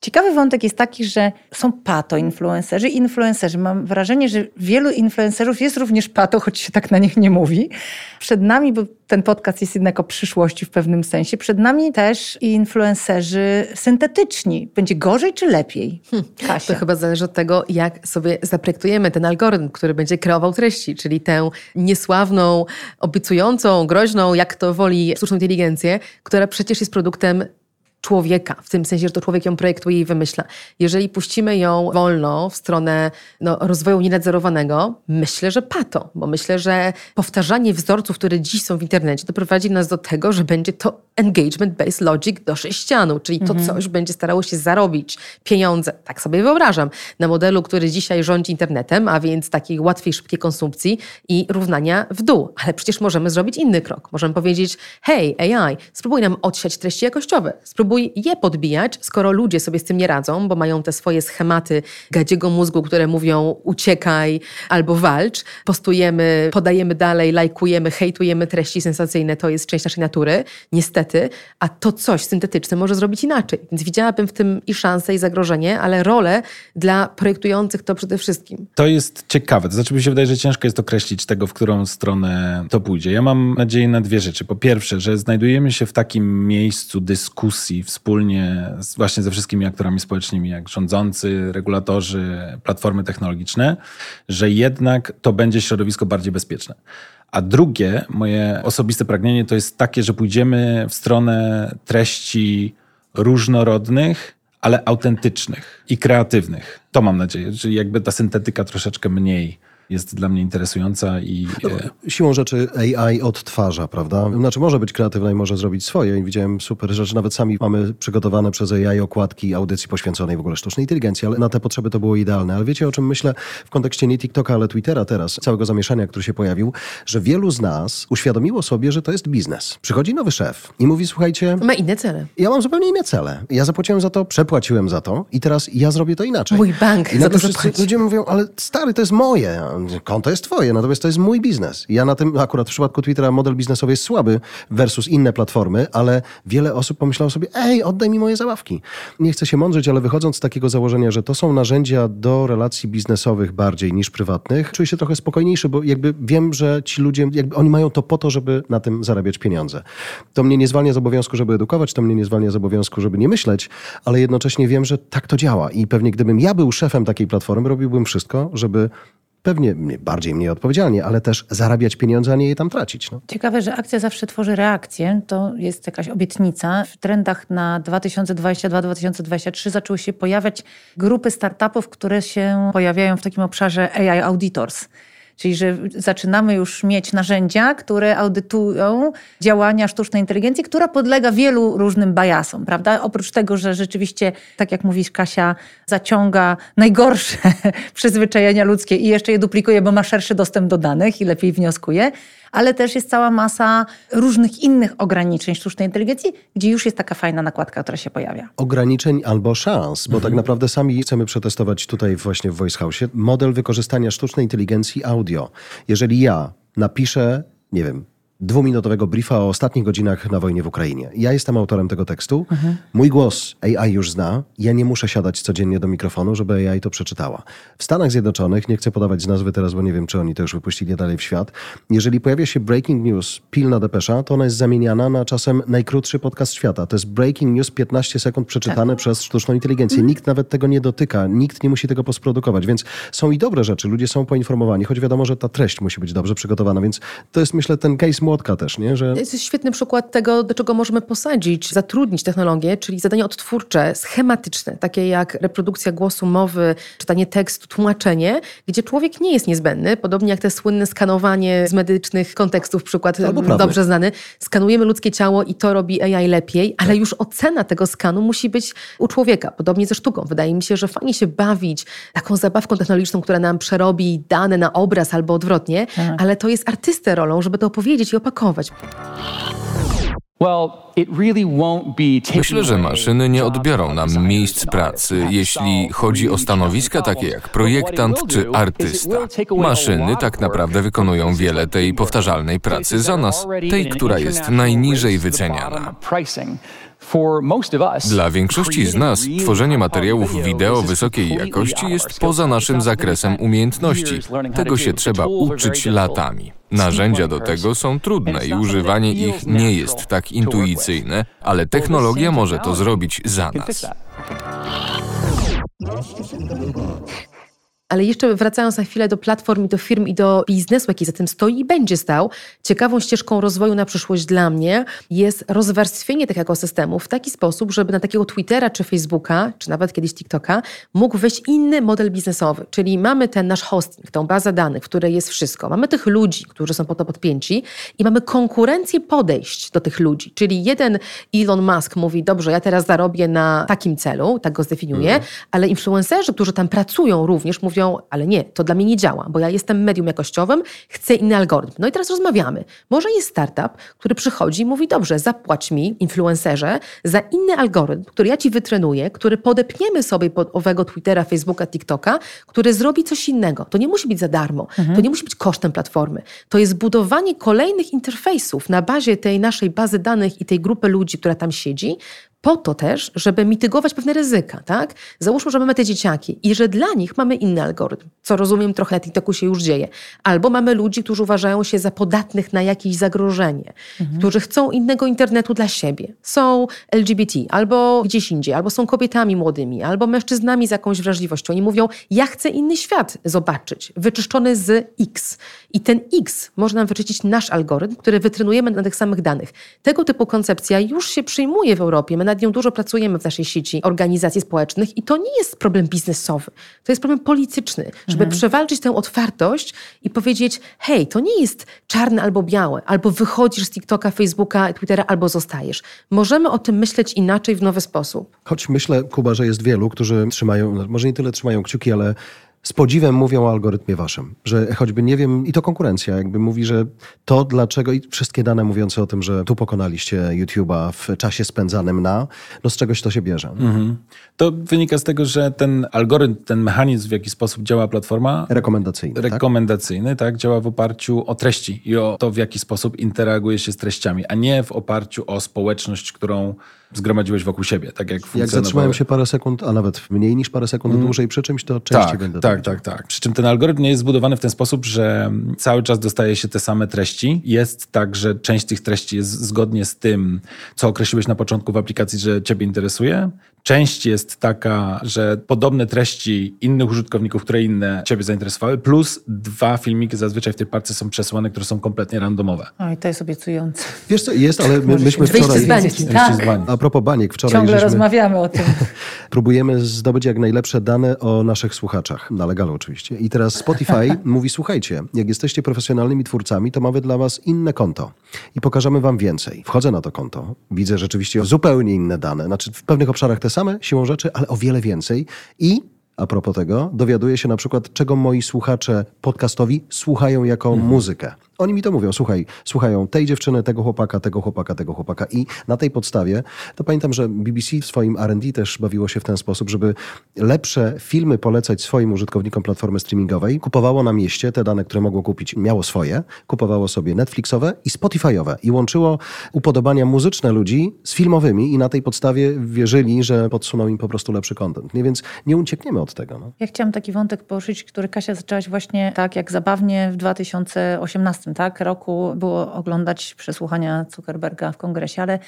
Speaker 2: Ciekawy wątek jest taki, że są pato-influencerzy i influencerzy. Mam wrażenie, że wielu influencerów jest również pato, choć się tak na nich nie mówi. Przed nami, bo ten podcast jest jednak o przyszłości w pewnym sensie, przed nami też influencerzy syntetyczni. Będzie gorzej czy lepiej? Hm,
Speaker 4: to chyba zależy od tego, jak sobie zaprojektujemy ten algorytm, który będzie kreował treści, czyli tę niesławną, obiecującą, groźną, jak to woli sztuczną inteligencję, która przecież jest produktem człowieka, w tym sensie, że to człowiek ją projektuje i wymyśla. Jeżeli puścimy ją wolno w stronę no, rozwoju nienadzorowanego, myślę, że pato, bo myślę, że powtarzanie wzorców, które dziś są w internecie, doprowadzi nas do tego, że będzie to engagement-based logic do sześcianu, czyli to coś będzie starało się zarobić pieniądze, tak sobie wyobrażam, na modelu, który dzisiaj rządzi internetem, a więc takiej łatwiej, szybkiej konsumpcji i równania w dół. Ale przecież możemy zrobić inny krok. Możemy powiedzieć, hej AI, spróbuj nam odsiać treści jakościowe, spróbuj je podbijać, skoro ludzie sobie z tym nie radzą, bo mają te swoje schematy gadziego mózgu, które mówią uciekaj albo walcz, postujemy, podajemy dalej, lajkujemy, hejtujemy treści sensacyjne, to jest część naszej natury, niestety, a to coś syntetyczne może zrobić inaczej. Więc widziałabym w tym i szansę, i zagrożenie, ale rolę dla projektujących to przede wszystkim.
Speaker 3: To jest ciekawe. To znaczy, mi się wydaje, że ciężko jest określić tego, w którą stronę to pójdzie. Ja mam nadzieję na dwie rzeczy. Po pierwsze, że znajdujemy się w takim miejscu dyskusji wspólnie z, właśnie ze wszystkimi aktorami społecznymi, jak rządzący, regulatorzy, platformy technologiczne, że jednak to będzie środowisko bardziej bezpieczne. A drugie, moje osobiste pragnienie to jest takie, że pójdziemy w stronę treści różnorodnych, ale autentycznych i kreatywnych. To mam nadzieję, że jakby ta syntetyka troszeczkę mniej jest dla mnie interesująca i e,
Speaker 1: Siłą rzeczy AI odtwarza, prawda? Znaczy może być kreatywna i może zrobić swoje. I widziałem super rzeczy. Nawet sami mamy przygotowane przez AI okładki audycji poświęconej w ogóle sztucznej inteligencji, ale na te potrzeby to było idealne. Ale wiecie o czym myślę w kontekście nie TikToka, ale Twittera teraz, całego zamieszania, który się pojawił, że wielu z nas uświadomiło sobie, że to jest biznes. Przychodzi nowy szef i mówi, słuchajcie,
Speaker 4: Ma inne cele.
Speaker 1: ja mam zupełnie inne cele. Ja zapłaciłem za to, przepłaciłem za to i teraz ja zrobię to inaczej.
Speaker 4: Mój bank
Speaker 1: I na
Speaker 4: to
Speaker 1: to wszyscy
Speaker 4: zapłaci.
Speaker 1: ludzie mówią, ale stary, to jest moje. Konto jest twoje, natomiast to jest mój biznes. Ja na tym, akurat w przypadku Twittera model biznesowy jest słaby versus inne platformy, ale wiele osób pomyślało sobie, ej, oddaj mi moje zabawki. Nie chcę się mądrzyć, ale wychodząc z takiego założenia, że to są narzędzia do relacji biznesowych bardziej niż prywatnych, czuję się trochę spokojniejszy, bo jakby wiem, że ci ludzie, jakby oni mają to po to, żeby na tym zarabiać pieniądze. To mnie nie zwalnia z obowiązku, żeby edukować, to mnie nie zwalnia z obowiązku, żeby nie myśleć, ale jednocześnie wiem, że tak to działa i pewnie gdybym ja był szefem takiej platformy, robiłbym wszystko, żeby pewnie bardziej mniej odpowiedzialnie, ale też zarabiać pieniądze, a nie je tam tracić. No.
Speaker 2: Ciekawe, że akcja zawsze tworzy reakcję. To jest jakaś obietnica. W trendach na 2022-2023 zaczęły się pojawiać grupy startupów, które się pojawiają w takim obszarze AI Auditors. Czyli, że zaczynamy już mieć narzędzia, które audytują działania sztucznej inteligencji, która podlega wielu różnym biasom, prawda? Oprócz tego, że rzeczywiście, tak jak mówisz Kasia, zaciąga najgorsze przyzwyczajenia ludzkie i jeszcze je duplikuje, bo ma szerszy dostęp do danych i lepiej wnioskuje, ale też jest cała masa różnych innych ograniczeń sztucznej inteligencji, gdzie już jest taka fajna nakładka, która się pojawia.
Speaker 1: Ograniczeń albo szans, bo tak naprawdę sami chcemy przetestować tutaj właśnie w Voice House model wykorzystania sztucznej inteligencji audio. Jeżeli ja napiszę, nie wiem, dwuminutowego briefa o ostatnich godzinach na wojnie w Ukrainie. Ja jestem autorem tego tekstu. Mój głos AI już zna. Ja nie muszę siadać codziennie do mikrofonu, żeby AI to przeczytała. W Stanach Zjednoczonych, nie chcę podawać z nazwy teraz, bo nie wiem, czy oni to już wypuścili dalej w świat, jeżeli pojawia się breaking news, pilna depesza, to ona jest zamieniana na czasem najkrótszy podcast świata. To jest breaking news 15 sekund przeczytane przez sztuczną inteligencję. Nikt nawet tego nie dotyka, nikt nie musi tego posprodukować, więc są i dobre rzeczy, ludzie są poinformowani, choć wiadomo, że ta treść musi być dobrze przygotowana, więc to jest myślę ten case młotka też, nie? że
Speaker 4: To jest świetny przykład tego, do czego możemy posadzić, zatrudnić technologię, czyli zadania odtwórcze, schematyczne, takie jak reprodukcja głosu, mowy, czytanie tekstu, tłumaczenie, gdzie człowiek nie jest niezbędny, podobnie jak te słynne skanowanie z medycznych kontekstów, przykład dobrze znany. Skanujemy ludzkie ciało i to robi AI lepiej, ale już ocena tego skanu musi być u człowieka, podobnie ze sztuką. Wydaje mi się, że fajnie się bawić taką zabawką technologiczną, która nam przerobi dane na obraz albo odwrotnie,
Speaker 2: Tak.
Speaker 4: ale to jest artystę rolą, żeby to opowiedzieć i opakować.
Speaker 5: Myślę, że maszyny nie odbiorą nam miejsc pracy, jeśli chodzi o stanowiska takie jak projektant czy artysta. Maszyny tak naprawdę wykonują wiele tej powtarzalnej pracy za nas, tej, która jest najniżej wyceniana. Dla większości z nas tworzenie materiałów wideo wysokiej jakości jest poza naszym zakresem umiejętności. Tego się trzeba uczyć latami. Narzędzia do tego są trudne i używanie ich nie jest tak intuicyjne, ale technologia może to zrobić za nas.
Speaker 4: Ale jeszcze wracając na chwilę do platform i do firm i do biznesu, jaki za tym stoi i będzie stał, ciekawą ścieżką rozwoju na przyszłość dla mnie jest rozwarstwienie tych ekosystemów w taki sposób, żeby na takiego Twittera czy Facebooka, czy nawet kiedyś TikToka, mógł wejść inny model biznesowy. Czyli mamy ten nasz hosting, tą bazę danych, w której jest wszystko. Mamy tych ludzi, którzy są po to podpięci i mamy konkurencję podejść do tych ludzi. Czyli jeden Elon Musk mówi, dobrze, ja teraz zarobię na takim celu, tak go zdefiniuję, mhm. ale influencerzy, którzy tam pracują również mówią, ale nie, to dla mnie nie działa, bo ja jestem medium jakościowym, chcę inny algorytm. No i teraz rozmawiamy. Może jest startup, który przychodzi i mówi, dobrze, zapłać mi, influencerze, za inny algorytm, który ja ci wytrenuję, który podepniemy sobie pod owego Twittera, Facebooka, TikToka, który zrobi coś innego. To nie musi być za darmo, mhm. to nie musi być kosztem platformy. To jest budowanie kolejnych interfejsów na bazie tej naszej bazy danych i tej grupy ludzi, która tam siedzi, po to też, żeby mitygować pewne ryzyka, tak? Załóżmy, że mamy te dzieciaki i że dla nich mamy inny algorytm, co rozumiem trochę na TikToku się już dzieje. Albo mamy ludzi, którzy uważają się za podatnych na jakieś zagrożenie, mhm. którzy chcą innego internetu dla siebie. Są LGBT, albo gdzieś indziej, albo są kobietami młodymi, albo mężczyznami z jakąś wrażliwością. Oni mówią, ja chcę inny świat zobaczyć, wyczyszczony z X. I ten X może nam wyczyścić nasz algorytm, który wytrenujemy na tych samych danych. Tego typu koncepcja już się przyjmuje w Europie. My nad nią dużo pracujemy w naszej sieci organizacji społecznych i to nie jest problem biznesowy, to jest problem polityczny, żeby mhm. przewalczyć tę otwartość i powiedzieć, hej, to nie jest czarne albo białe, albo wychodzisz z TikToka, Facebooka, Twittera, albo zostajesz. Możemy o tym myśleć inaczej w nowy sposób.
Speaker 1: Choć myślę, Kuba, że jest wielu, którzy trzymają, może nie tyle trzymają kciuki, ale z podziwem mówią o algorytmie waszym, że choćby nie wiem, i to konkurencja jakby mówi, że to dlaczego, i wszystkie dane mówiące o tym, że tu pokonaliście YouTube'a w czasie spędzanym na, no z czegoś to się bierze. Mhm.
Speaker 3: To wynika z tego, że ten algorytm, ten mechanizm, w jaki sposób działa platforma...
Speaker 1: Rekomendacyjny,
Speaker 3: tak? Rekomendacyjny, tak? tak? Działa w oparciu o treści i o to, w jaki sposób interaguje się z treściami, a nie w oparciu o społeczność, którą zgromadziłeś wokół siebie. Tak jak,
Speaker 1: jak zatrzymałem się parę sekund, a nawet mniej niż parę sekund mm. dłużej przy czymś, to częściej
Speaker 3: tak,
Speaker 1: będę
Speaker 3: tak, tak, tak. Przy czym ten algorytm nie jest zbudowany w ten sposób, że cały czas dostaje się te same treści. Jest tak, że część tych treści jest zgodnie z tym, co określiłeś na początku w aplikacji, że ciebie interesuje. Część jest taka, że podobne treści innych użytkowników, które inne ciebie zainteresowały, plus dwa filmiki zazwyczaj w tej parce są przesyłane, które są kompletnie randomowe.
Speaker 2: Oj, to jest obiecujące.
Speaker 1: Wiesz co, jest, ale my, myśmy wczoraj...
Speaker 2: Wyjście z bańki. Tak.
Speaker 1: A propos baniek, wczoraj
Speaker 2: Ciągle żeśmy... rozmawiamy o tym.
Speaker 1: Próbujemy zdobyć jak najlepsze dane o naszych słuchaczach, na legalu oczywiście. I teraz Spotify mówi, słuchajcie, jak jesteście profesjonalnymi twórcami, to mamy dla was inne konto i pokażemy wam więcej. Wchodzę na to konto, widzę rzeczywiście zupełnie inne dane, znaczy w pewnych obszarach te same siłą rzeczy, ale o wiele więcej i a propos tego, dowiaduję się na przykład, czego moi słuchacze podcastowi słuchają jako mhm. muzykę. Oni mi to mówią, słuchaj, słuchają tej dziewczyny, tego chłopaka, tego chłopaka, tego chłopaka i na tej podstawie, to pamiętam, że BBC w swoim R&D też bawiło się w ten sposób, żeby lepsze filmy polecać swoim użytkownikom platformy streamingowej, kupowało na mieście te dane, które mogło kupić, miało swoje, kupowało sobie Netflixowe i Spotify'owe i łączyło upodobania muzyczne ludzi z filmowymi i na tej podstawie wierzyli, że podsuną im po prostu lepszy content. Nie, więc nie uciekniemy od tego. No.
Speaker 2: Ja chciałam taki wątek poruszyć, który Kasia zaczęłaś właśnie tak jak zabawnie w 2018 tak, roku było oglądać przesłuchania Zuckerberga w kongresie, ale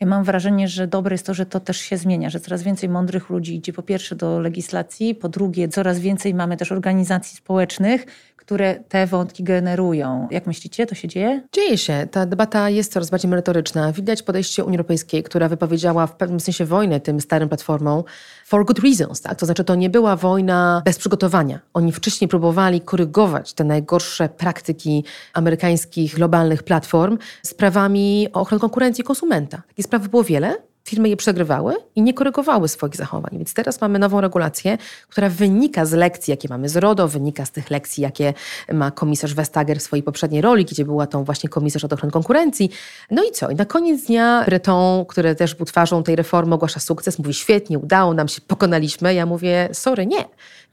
Speaker 2: ja mam wrażenie, że dobre jest to, że to też się zmienia, że coraz więcej mądrych ludzi idzie po pierwsze do legislacji, po drugie coraz więcej mamy też organizacji społecznych, które te wątki generują. Jak myślicie, to się dzieje?
Speaker 4: Dzieje się. Ta debata jest coraz bardziej merytoryczna. Widać podejście Unii Europejskiej, która wypowiedziała w pewnym sensie wojnę tym starym platformom for good reasons. Tak? To znaczy, to nie była wojna bez przygotowania. Oni wcześniej próbowali korygować te najgorsze praktyki amerykańskich globalnych platform sprawami o ochronę konkurencji konsumenta. Takich spraw było wiele firmy je przegrywały i nie korygowały swoich zachowań. Więc teraz mamy nową regulację, która wynika z lekcji, jakie mamy z RODO, wynika z tych lekcji, jakie ma komisarz Vestager w swojej poprzedniej roli, gdzie była tą właśnie komisarz od ochrony konkurencji. No i co? I na koniec dnia Breton, który też był twarzą tej reformy, ogłasza sukces, mówi świetnie, udało nam się, pokonaliśmy. Ja mówię, sorry, nie.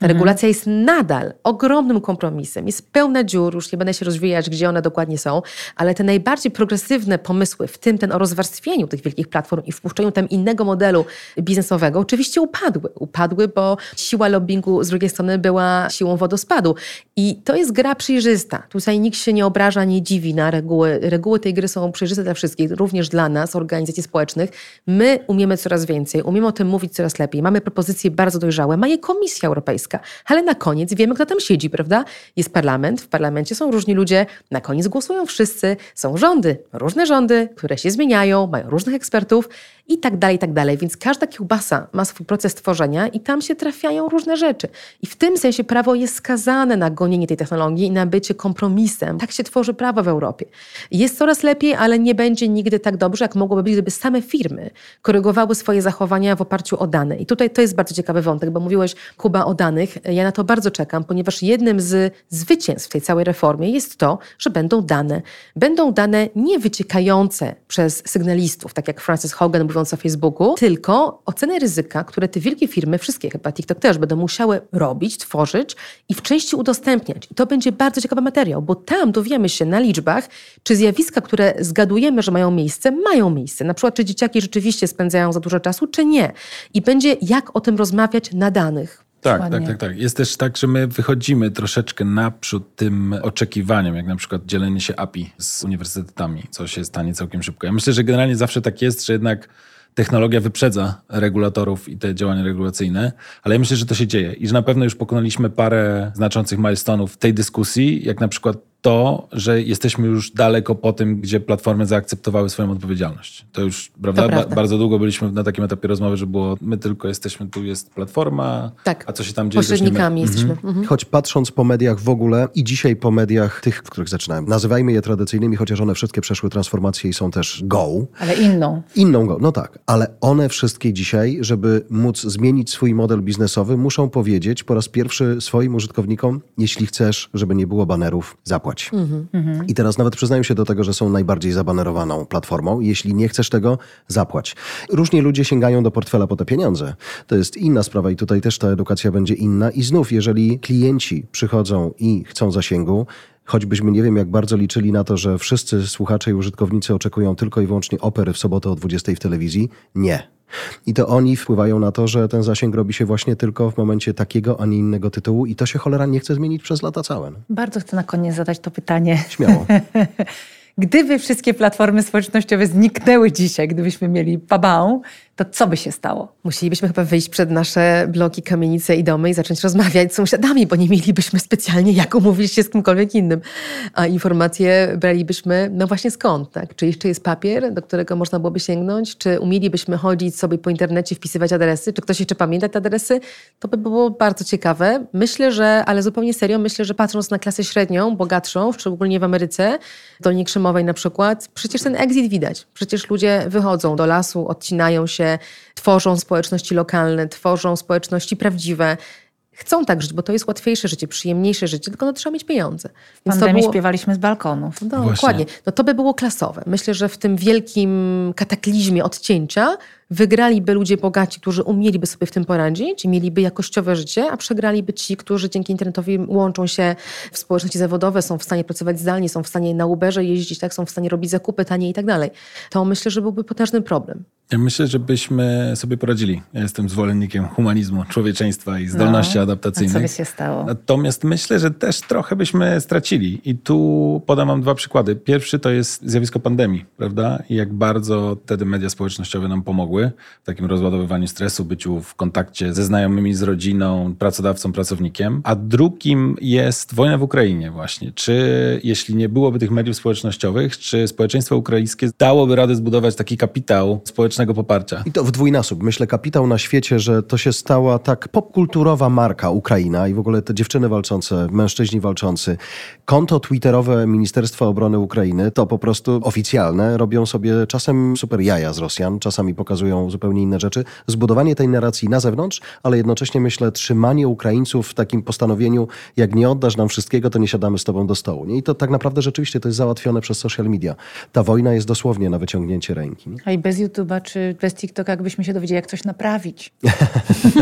Speaker 4: Ta mhm. regulacja jest nadal ogromnym kompromisem, jest pełna dziur, już nie będę się rozwijać, gdzie one dokładnie są, ale te najbardziej progresywne pomysły, w tym ten o rozwarstwieniu tych wielkich platform i wpuszczeniu tam innego modelu biznesowego, oczywiście upadły. Upadły, bo siła lobbingu z drugiej strony była siłą wodospadu. I to jest gra przejrzysta. Tutaj nikt się nie obraża, nie dziwi na reguły. Reguły tej gry są przejrzyste dla wszystkich, również dla nas, organizacji społecznych. My umiemy coraz więcej, umiemy o tym mówić coraz lepiej. Mamy propozycje bardzo dojrzałe, ma je Komisja Europejska, ale na koniec wiemy, kto tam siedzi, prawda? Jest parlament, w parlamencie są różni ludzie, na koniec głosują wszyscy, są rządy, różne rządy, które się zmieniają, mają różnych ekspertów i tak dalej, i tak dalej. Więc każda kiełbasa ma swój proces tworzenia i tam się trafiają różne rzeczy. I w tym sensie prawo jest skazane na gonienie tej technologii i na bycie kompromisem. Tak się tworzy prawo w Europie. Jest coraz lepiej, ale nie będzie nigdy tak dobrze, jak mogłoby być, gdyby same firmy korygowały swoje zachowania w oparciu o dane. I tutaj to jest bardzo ciekawy wątek, bo mówiłeś, Kuba, o danych. Ja na to bardzo czekam, ponieważ jednym z zwycięstw tej całej reformie jest to, że będą dane. Będą dane nie wyciekające przez sygnalistów, tak jak Francis Hogan mówiąc o Facebooku, tylko oceny ryzyka, które te wielkie firmy, wszystkie chyba TikTok też, będą musiały robić, tworzyć i w części udostępniać. I to będzie bardzo ciekawy materiał, bo tam dowiemy się na liczbach, czy zjawiska, które zgadujemy, że mają miejsce, mają miejsce. Na przykład, czy dzieciaki rzeczywiście spędzają za dużo czasu, czy nie. I będzie jak o tym rozmawiać na danych.
Speaker 3: Tak, tak, tak, tak. Jest też tak, że my wychodzimy troszeczkę naprzód tym oczekiwaniom, jak na przykład dzielenie się API z uniwersytetami, co się stanie całkiem szybko. Ja myślę, że generalnie zawsze tak jest, że jednak technologia wyprzedza regulatorów i te działania regulacyjne, ale ja myślę, że to się dzieje i że na pewno już pokonaliśmy parę znaczących milestone'ów w tej dyskusji, jak na przykład to, że jesteśmy już daleko po tym, gdzie platformy zaakceptowały swoją odpowiedzialność. To już, prawda? To prawda. bardzo długo byliśmy na takim etapie rozmowy, że było my tylko jesteśmy, tu jest platforma, tak. a co się tam dzieje?
Speaker 4: Pośrednikami jesteśmy.
Speaker 1: Mhm. Mhm. Choć patrząc po mediach w ogóle i dzisiaj po mediach tych, w których zaczynałem, nazywajmy je tradycyjnymi, chociaż one wszystkie przeszły transformację i są też go.
Speaker 2: Ale inną.
Speaker 1: Inną go, no tak. Ale one wszystkie dzisiaj, żeby móc zmienić swój model biznesowy, muszą powiedzieć po raz pierwszy swoim użytkownikom, jeśli chcesz, żeby nie było banerów, zapłać Mhm. I teraz nawet przyznają się do tego, że są najbardziej zabanerowaną platformą. Jeśli nie chcesz tego, zapłać. Różni ludzie sięgają do portfela po te pieniądze. To jest inna sprawa i tutaj też ta edukacja będzie inna. I znów, jeżeli klienci przychodzą i chcą zasięgu, choćbyśmy nie wiem jak bardzo liczyli na to, że wszyscy słuchacze i użytkownicy oczekują tylko i wyłącznie opery w sobotę o 20 w telewizji, nie. I to oni wpływają na to, że ten zasięg robi się właśnie tylko w momencie takiego, a nie innego tytułu i to się cholera nie chce zmienić przez lata całe.
Speaker 2: Bardzo chcę na koniec zadać to pytanie.
Speaker 1: Śmiało.
Speaker 2: Gdyby wszystkie platformy społecznościowe zniknęły dzisiaj, gdybyśmy mieli babą, to co by się stało?
Speaker 4: Musielibyśmy chyba wyjść przed nasze bloki, kamienice i domy i zacząć rozmawiać z sąsiadami, bo nie mielibyśmy specjalnie jak umówić się z kimkolwiek innym. A informacje bralibyśmy, no właśnie skąd, tak? Czy jeszcze jest papier, do którego można byłoby sięgnąć? Czy umielibyśmy chodzić sobie po internecie, wpisywać adresy? Czy ktoś jeszcze pamięta te adresy? To by było bardzo ciekawe. Myślę, że, ale zupełnie serio, myślę, że patrząc na klasę średnią, bogatszą, szczególnie w Ameryce, Dolnie Krzemowej na przykład, przecież ten exit widać. Przecież ludzie wychodzą do lasu, odcinają się, tworzą społeczności lokalne, tworzą społeczności prawdziwe. Chcą tak żyć, bo to jest łatwiejsze życie, przyjemniejsze życie, tylko no, trzeba mieć pieniądze.
Speaker 2: Więc to było... śpiewaliśmy z balkonów.
Speaker 4: No, dokładnie. No, to by było klasowe. Myślę, że w tym wielkim kataklizmie odcięcia Wygraliby ludzie bogaci, którzy umieliby sobie w tym poradzić i mieliby jakościowe życie, a przegraliby ci, którzy dzięki internetowi łączą się w społeczności zawodowe, są w stanie pracować zdalnie, są w stanie na Uberze jeździć, tak, są w stanie robić zakupy taniej i tak dalej. To myślę, że byłby potężny problem.
Speaker 3: Ja myślę, że byśmy sobie poradzili. Ja jestem zwolennikiem humanizmu, człowieczeństwa i zdolności no, adaptacyjnych.
Speaker 2: co by się stało?
Speaker 3: Natomiast myślę, że też trochę byśmy stracili. I tu podam wam dwa przykłady. Pierwszy to jest zjawisko pandemii, prawda? I jak bardzo wtedy media społecznościowe nam pomogły w takim rozładowywaniu stresu, byciu w kontakcie ze znajomymi, z rodziną, pracodawcą, pracownikiem. A drugim jest wojna w Ukrainie właśnie. Czy jeśli nie byłoby tych mediów społecznościowych, czy społeczeństwo ukraińskie dałoby radę zbudować taki kapitał społecznego poparcia?
Speaker 1: I to w dwójnasób. Myślę kapitał na świecie, że to się stała tak popkulturowa marka Ukraina i w ogóle te dziewczyny walczące, mężczyźni walczący. Konto twitterowe Ministerstwa Obrony Ukrainy to po prostu oficjalne. Robią sobie czasem super jaja z Rosjan, czasami pokazują zupełnie inne rzeczy. Zbudowanie tej narracji na zewnątrz, ale jednocześnie myślę trzymanie Ukraińców w takim postanowieniu, jak nie oddasz nam wszystkiego, to nie siadamy z tobą do stołu. Nie? I to tak naprawdę rzeczywiście to jest załatwione przez social media. Ta wojna jest dosłownie na wyciągnięcie ręki. Nie?
Speaker 2: A i bez YouTube'a czy bez TikToka, jakbyśmy się dowiedzieli, jak coś naprawić.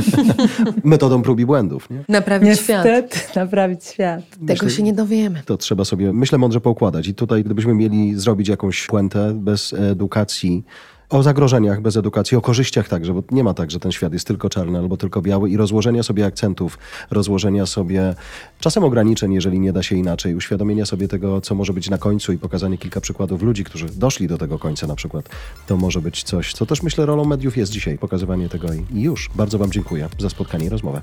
Speaker 1: Metodą prób i błędów. Nie?
Speaker 4: Naprawić
Speaker 2: Niestety,
Speaker 4: świat.
Speaker 2: naprawić świat.
Speaker 4: Tego myślę, się nie dowiemy.
Speaker 1: To trzeba sobie, myślę, mądrze poukładać. I tutaj, gdybyśmy mieli zrobić jakąś puentę bez edukacji, O zagrożeniach bez edukacji, o korzyściach także, bo nie ma tak, że ten świat jest tylko czarny albo tylko biały i rozłożenia sobie akcentów, rozłożenia sobie czasem ograniczeń, jeżeli nie da się inaczej, uświadomienia sobie tego, co może być na końcu i pokazanie kilka przykładów ludzi, którzy doszli do tego końca na przykład. To może być coś, co też myślę rolą mediów jest dzisiaj, pokazywanie tego i, już. Bardzo Wam dziękuję za spotkanie i rozmowę.